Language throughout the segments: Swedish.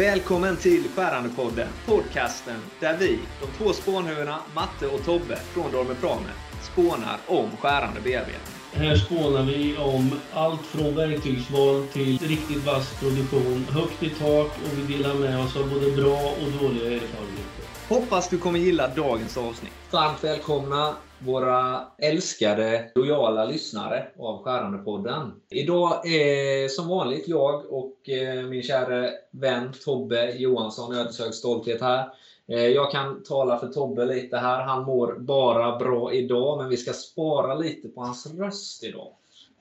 Välkommen till Skärandepodden, podcasten där vi, de två spånhuvudena Matte och Tobbe från Dormer Prame, spånar om skärande bearbetning. Här spånar vi om allt från verktygsval till riktigt vass produktion, högt i tak och vi delar med oss av både bra och dåliga erfarenheter. Hoppas du kommer gilla dagens avsnitt. Varmt välkomna våra älskade, lojala lyssnare av Skärandepodden. Idag är som vanligt jag och eh, min kära vän Tobbe Johansson, ödeshög stolthet här. Eh, jag kan tala för Tobbe lite här. Han mår bara bra idag, men vi ska spara lite på hans röst idag.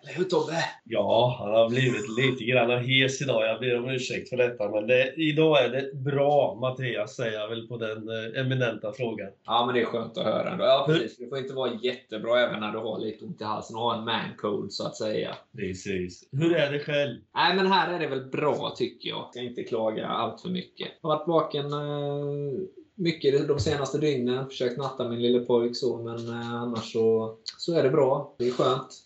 Eller hur Tobbe? Ja, han har blivit lite grann hes idag. Jag ber om ursäkt för detta. Men det, idag är det bra, Mattias, säger jag väl på den eh, eminenta frågan. Ja, men det är skönt att höra ändå. Ja, precis. Det får inte vara jättebra även när du har lite ont i halsen och har en man cold så att säga. Precis. Hur är det själv? Nej, men här är det väl bra tycker jag. Jag ska inte klaga allt för mycket. Jag har varit vaken eh, mycket de senaste dygnen. Försökt natta min lille pojk så, men eh, annars så, så är det bra. Det är skönt.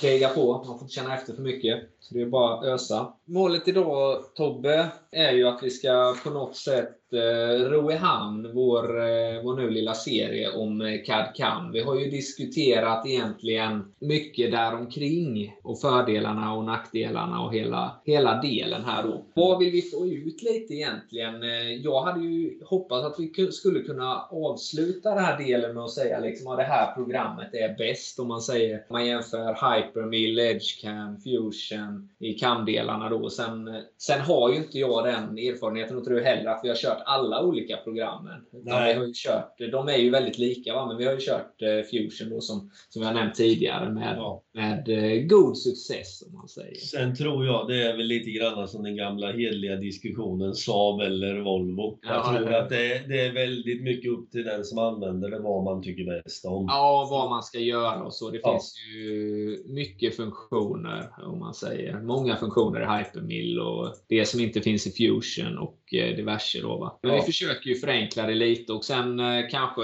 Kriga på. Man får inte känna efter för mycket. Så det är bara att ösa. Målet idag, Tobbe, är ju att vi ska på något sätt eh, ro i hamn vår, eh, vår nu lilla serie om eh, CAD-CAM. Vi har ju diskuterat egentligen mycket däromkring och fördelarna och nackdelarna och hela, hela delen här då. Vad vill vi få ut lite egentligen? Eh, jag hade ju hoppats att vi skulle kunna avsluta den här delen med att säga liksom att det här programmet är bäst om man säger, om man jämför Hypermill, Edgecam, Fusion i CAM-delarna då. Sen, sen har ju inte jag den erfarenheten och tror heller att vi har kört alla olika programmen. Utan. Vi har ju kört, de är ju väldigt lika va? men vi har ju kört eh, Fusion då som, som jag nämnt tidigare med, Ja. med eh, god success om man säger. Sen tror jag det är väl lite grann som den gamla hedliga diskussionen Saab eller Volvo. Jag Ja, tror att det är, det är väldigt mycket upp till den som använder det vad man tycker bäst om. Ja, vad man ska göra och så. Det Ja. finns ju mycket funktioner om man säger. Många funktioner i Hypermill och det som inte finns i Fusion och diverse då va. Men Ja. vi försöker ju förenkla det lite och sen eh, kanske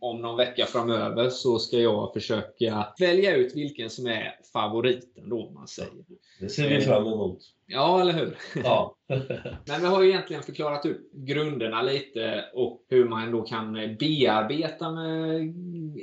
om någon vecka framöver så ska jag försöka välja ut vilken som är favoriten då man säger. Det ser vi fram emot. Ja, eller hur? Ja. Men vi har ju egentligen förklarat ut grunderna lite och hur man då kan bearbeta med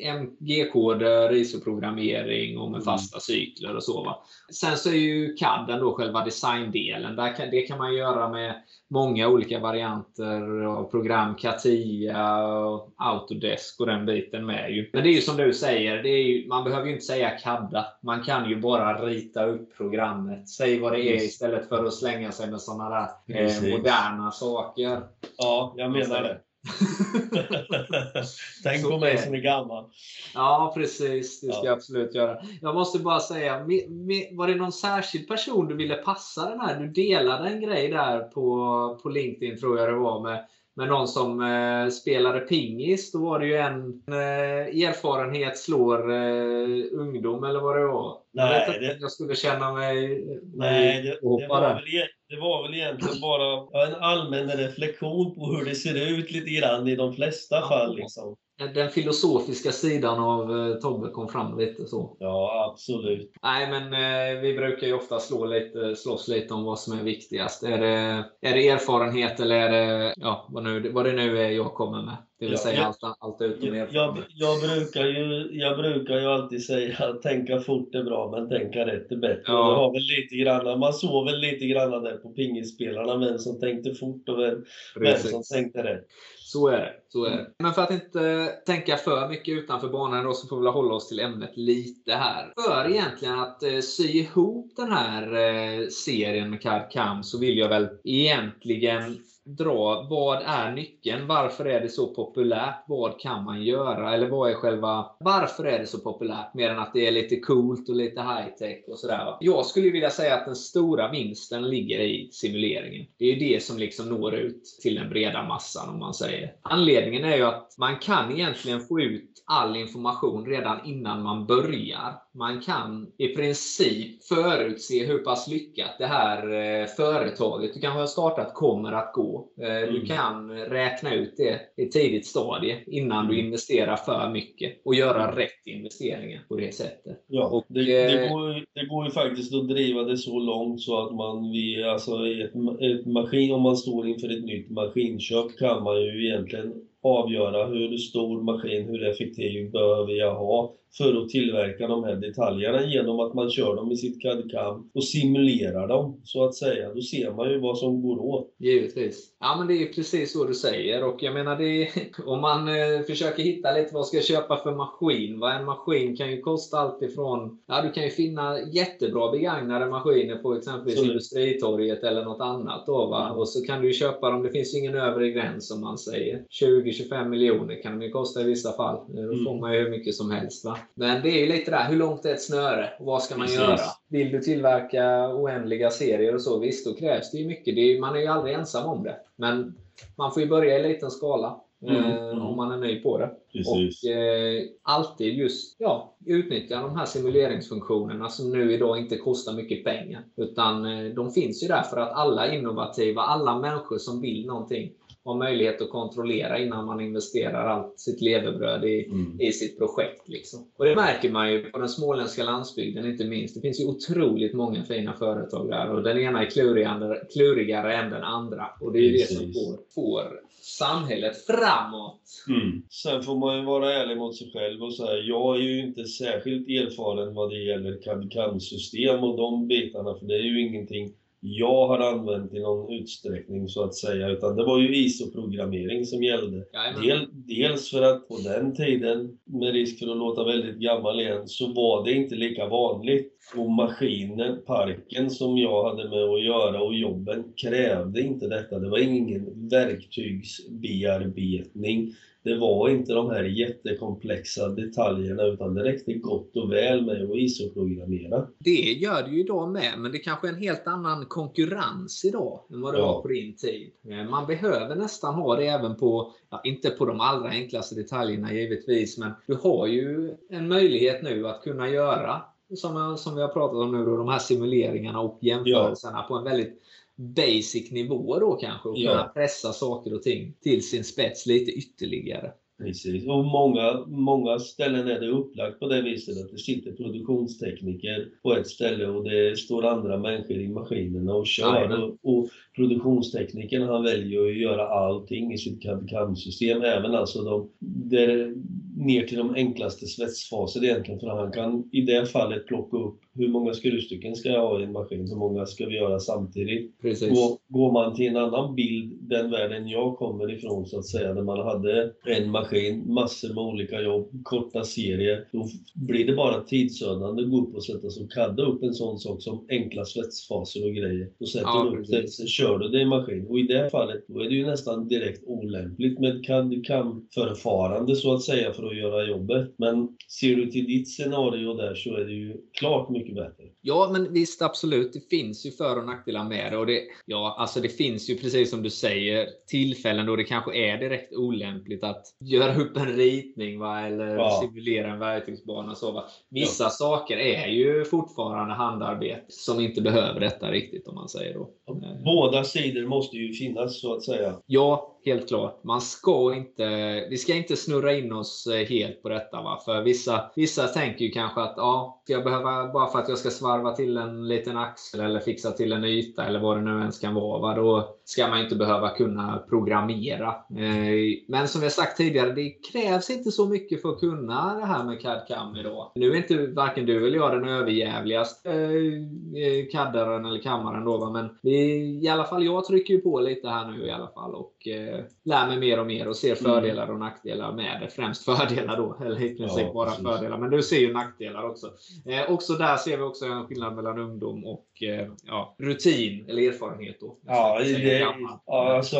MG-koder, ISO-programmering och med Mm. fasta cykler och så. Va? Sen så är ju CAD då själva designdelen. Där kan, det kan man göra med många olika varianter av program. Katia, och Autodesk och den biten med. Ju. Men det är ju som du säger, det är ju, man behöver ju inte säga CADda. Man kan ju bara rita upp programmet. Säg vad det är istället för att slänga sig med sådana där eh, moderna saker. ja, jag menar det. Tänk Så på mig som är gammal. Ja, precis. Det ska Ja. jag absolut göra. Jag måste bara säga, var det någon särskild person du ville passa den här? Du delade en grej där på, på LinkedIn, tror jag det var, med, med någon som eh, spelade pingis. Då var det ju en eh, erfarenhet slår eh, ungdom, eller vad det var. jag Nej, vet inte det- jag skulle känna mig... Nej, det, det, var väl, e- det var väl egentligen bara en allmän reflektion på hur det ser ut lite grann i de flesta Ja. fall. Liksom. Den filosofiska sidan av eh, Tobbe kom fram lite så. Ja, absolut. Nej, men eh, vi brukar ju ofta slå lite, slåss lite om vad som är viktigast. Är det, är det erfarenhet eller är det ja, vad, nu, vad det nu är jag kommer med? Det vill Ja, säga jag- allt, allt utom Jag, jag, jag, brukar ju, jag brukar ju alltid säga att tänka fort är bra, men tänka rätt är bättre. Ja. Det var väl lite grann, man såg väl lite grann där på pingisspelarna, vem som tänkte fort och vem, vem som tänkte rätt. Så är det. Så är det. Men för att inte tänka för mycket utanför banan då, så får vi väl hålla oss till ämnet lite här. För egentligen att eh, sy ihop den här eh, serien med CAD CAM så vill jag väl egentligen dra vad är nyckeln? Varför är det så populärt? Vad kan man göra? Eller vad är själva... Varför är det så populärt? Mer än att det är lite coolt och lite high-tech och sådär. va? Jag skulle vilja säga att den stora vinsten ligger i simuleringen. Det är ju det som liksom når ut till den breda massan om man säger. Anledningen är ju att man kan egentligen få ut all information redan innan man börjar man kan i princip förutse hur pass lyckat det här eh, företaget du kanske har startat kommer att gå. Eh, du Mm. kan räkna ut det i tidigt stadie innan du Mm. investerar för mycket och göra rätt investeringar på det sättet. Ja, Och, det, det, eh, går, det går ju faktiskt att driva det så långt så att man vid, alltså ett, ett maskin, om man står inför ett nytt maskinköp kan man ju egentligen avgöra hur stor maskin, hur effektiv behöver jag ha för att tillverka de här detaljerna genom att man kör dem i sitt CAD-CAM och simulerar dem så att säga. Då ser man ju vad som går åt. Givetvis. Ja, men det är precis så du säger. Och jag menar, det om man eh, försöker hitta lite vad ska jag köpa för maskin. Va? En maskin kan ju kosta allt ifrån... Ja, du kan ju finna jättebra begagnade maskiner på exempelvis Så- Industritorget eller något annat. Då, va? Mm. Och så kan du ju köpa dem. Det finns ju ingen övre gräns som man säger. 20-25 miljoner kan de ju kosta i vissa fall. Eh, Då Mm. får man ju hur mycket som helst. Va? Men det är ju lite där, hur långt är ett snöre? Och vad ska man Precis. göra? Vill du tillverka oändliga serier och så, visst, då krävs det ju mycket. Det är, man är ju aldrig ensam om det. Men man får ju börja i liten skala. Mm, eh, mm. Om man är ny på det. Precis. Och eh, alltid just ja, utnyttja de här simuleringsfunktionerna som nu idag inte kostar mycket pengar. Utan eh, de finns ju där för att alla innovativa, alla människor som vill någonting har möjlighet att kontrollera innan man investerar allt sitt levebröd i, Mm. i sitt projekt. Liksom. Och det märker man ju på den småländska landsbygden inte minst. Det finns ju otroligt många fina företag där och den ena är klurigare, klurigare än den andra. Och det är ju det som får, får samhället framåt. Mm. Sen får man ju vara ärlig mot sig själv och säga jag är ju inte särskilt erfaren vad det gäller CAD-CAM-system och de bitarna för det är ju ingenting jag har använt i någon utsträckning så att säga utan det var ju ISO-programmering som gällde. Del, dels för att på den tiden, med risk för att låta väldigt gammal igen, så var det inte lika vanligt. Och maskinen, parken som jag hade med att göra och jobben krävde inte detta. Det var ingen verktygsbearbetning. Det var inte de här jättekomplexa detaljerna utan det räckte gott och väl med att ISO-programmera. Det gör det ju idag med, men det kanske är en helt annan konkurrens idag än vad det Ja. var på din tid. Eh, Man behöver nästan ha det även på, ja, inte på de allra enklaste detaljerna givetvis, men du har ju en möjlighet nu att kunna göra, som, som vi har pratat om nu, då, de här simuleringarna och jämförelserna på en väldigt basic nivå då kanske och Ja. kunna pressa saker och ting till sin spets lite ytterligare. Precis. Och många, många ställen är det upplagt på det viset att det sitter produktionstekniker på ett ställe och det står andra människor i maskinerna och kör. Jajamän. Och, och produktionsteknikern han väljer att göra allting i sitt CAD-CAM-system, även alltså de, där, ner till de enklaste svetsfaser egentligen. För han kan i det fallet plocka upp hur många skruvstycken ska jag ha i en maskin, hur många ska vi göra samtidigt. Precis. Går, går man till en annan bild, den världen jag kommer ifrån så att säga, där man hade en maskin, massor med olika jobb, korta serier, då blir det bara tidsödande att gå upp och sätta sig och kadda upp en sån sak som enkla svetsfaser och grejer. Då sätter Ja, du upp det, sen kör du det i maskin. Och i det fallet, då är det ju nästan direkt olämpligt med CAD-CAM-förfarande så att säga för att göra jobbet. Men ser du till ditt scenario där så är det ju klart mycket bättre. Ja, men visst absolut. Det finns ju för och nackdelar med det. Och det, ja, alltså det finns ju precis som du säger tillfällen då det kanske är direkt olämpligt att göra upp en ritning va? eller Ja. simulera en verktygsbana. Så, va? Vissa saker är ju fortfarande handarbete som inte behöver detta riktigt om man säger då. Båda sidor måste ju finnas så att säga. Ja, helt klart. Man ska inte, vi ska inte snurra in oss eh, helt på detta. Va? För vissa, vissa tänker ju kanske att ja, ska jag behöva, bara för att jag ska svarva till en liten axel eller fixa till en yta eller vad det nu ens kan vara. Va? Då ska man inte behöva kunna programmera. Eh, Men som jag sagt tidigare, det krävs inte så mycket för att kunna det här med CAD-CAM idag. Nu är inte varken du eller jag den överjävligaste eh, kaddaren eller kammaren då. Men i alla fall jag trycker ju på lite här nu i alla fall och eh, lär mig mer och mer och ser fördelar och nackdelar med det. Främst fördelar då, eller i princip Ja, bara fördelar. Men du ser ju nackdelar också. Eh, också där ser vi också en skillnad mellan ungdom och eh, ja, rutin eller erfarenhet då. Ja, säga det, ja, alltså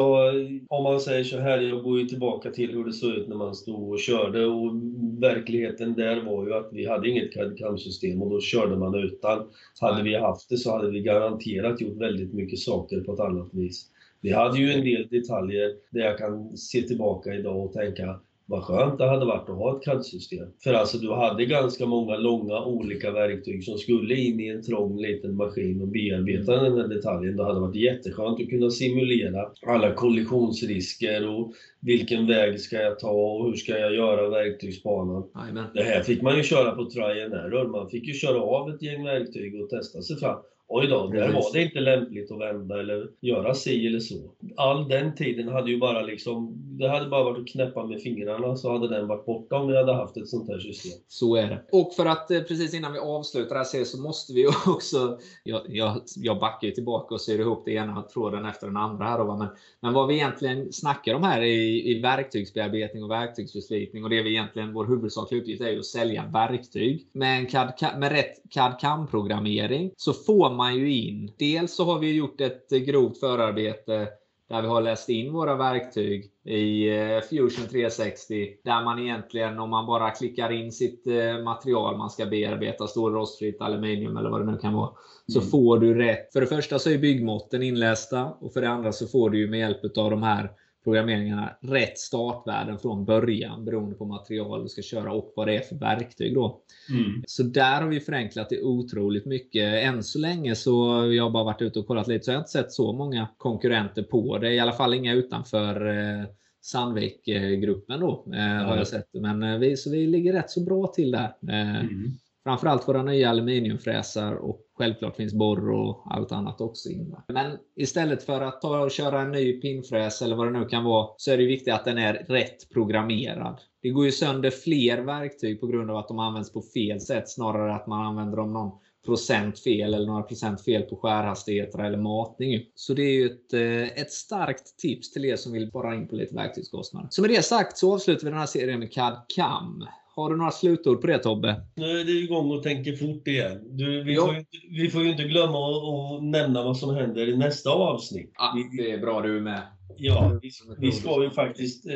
om man säger så här, jag går ju tillbaka till hur det såg ut när man stod och körde och verkligheten där var ju att vi hade inget CAD-CAM-system och då körde man utan. Hade vi haft det så hade vi garanterat gjort väldigt mycket saker på ett annat vis. Vi hade ju en del detaljer där jag kan se tillbaka idag och tänka vad skönt det hade varit att ha ett CAD-system. För alltså du hade ganska många långa olika verktyg som skulle in i en trång liten maskin och bearbeta den här detaljen. Det hade varit jätteskönt att kunna simulera alla kollisionsrisker och vilken väg ska jag ta och hur ska jag göra verktygsbanan. Amen. Det här fick man ju köra på try and error. Man fick ju köra av ett gäng verktyg och testa sig fram. Oj då, där var det inte lämpligt att vända eller göra si eller så. All den tiden hade ju bara liksom, det hade bara varit att knäppa med fingrarna så hade den varit borta om vi hade haft ett sånt här system. Så är det. Och för att eh, precis innan vi avslutar här så måste vi också, jag, jag, jag backar ju tillbaka och syr ihop det ena tråden efter den andra här då, men, men vad vi egentligen snackar om här i, i verktygsbearbetning och verktygsförslitning och det vi egentligen, vår huvudsakliga uppgift är ju att sälja verktyg. Med, en CAD, med rätt CAD-CAM-programmering så får man ju in. Dels så har vi gjort ett grovt förarbete där vi har läst in våra verktyg i eh, Fusion 360. Där man egentligen, om man bara klickar in sitt eh, material man ska bearbeta, står rostfritt aluminium eller vad det nu kan vara, så mm. får du rätt. För det första så är byggmåtten inlästa och för det andra så får du med hjälp av de här programmeringarna rätt startvärden från början beroende på material du ska köra och vad det är för verktyg. Då. Mm. Så där har vi förenklat det otroligt mycket. Än så länge så jag har bara varit ute och kollat lite så jag har inte sett så många konkurrenter på det. I alla fall inga utanför eh, Sandvik-gruppen då eh, mm. har jag sett. Men eh, vi, så vi ligger rätt så bra till där. Eh, mm. Framförallt våra nya aluminiumfräsar och självklart finns borr och allt annat också inne. Men istället för att ta och köra en ny pinfräs eller vad det nu kan vara så är det viktigt att den är rätt programmerad. Det går ju sönder fler verktyg på grund av att de används på fel sätt snarare att man använder dem någon procent fel eller några procent fel på skärhastigheter eller matning. Så det är ju ett, eh, ett starkt tips till er som vill bara in på lite verktygskostnader. Så med det sagt så avslutar vi den här serien med CAD-CAM. Har du några slutord på det Tobbe? Nu är det igång och tänker fort igen. Du, vi, får ju, vi får ju inte glömma att nämna vad som händer i nästa avsnitt. Ah, det är bra du är med. Ja, vi, vi ska ju faktiskt eh,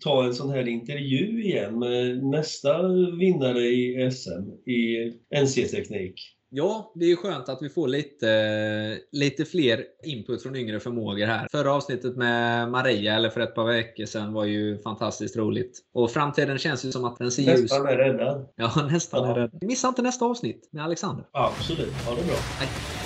ta en sån här intervju igen med nästa vinnare i SM i NC-teknik. Ja, det är ju skönt att vi får lite, lite fler input från yngre förmågor här. Förra avsnittet med Maria, eller för ett par veckor sedan, var ju fantastiskt roligt. Och framtiden känns ju som att den ser ljus Nästan är räddad. Ja, nästan ja. är räddad. Missa inte nästa avsnitt med Alexander. Absolut. Ha det bra. Hej.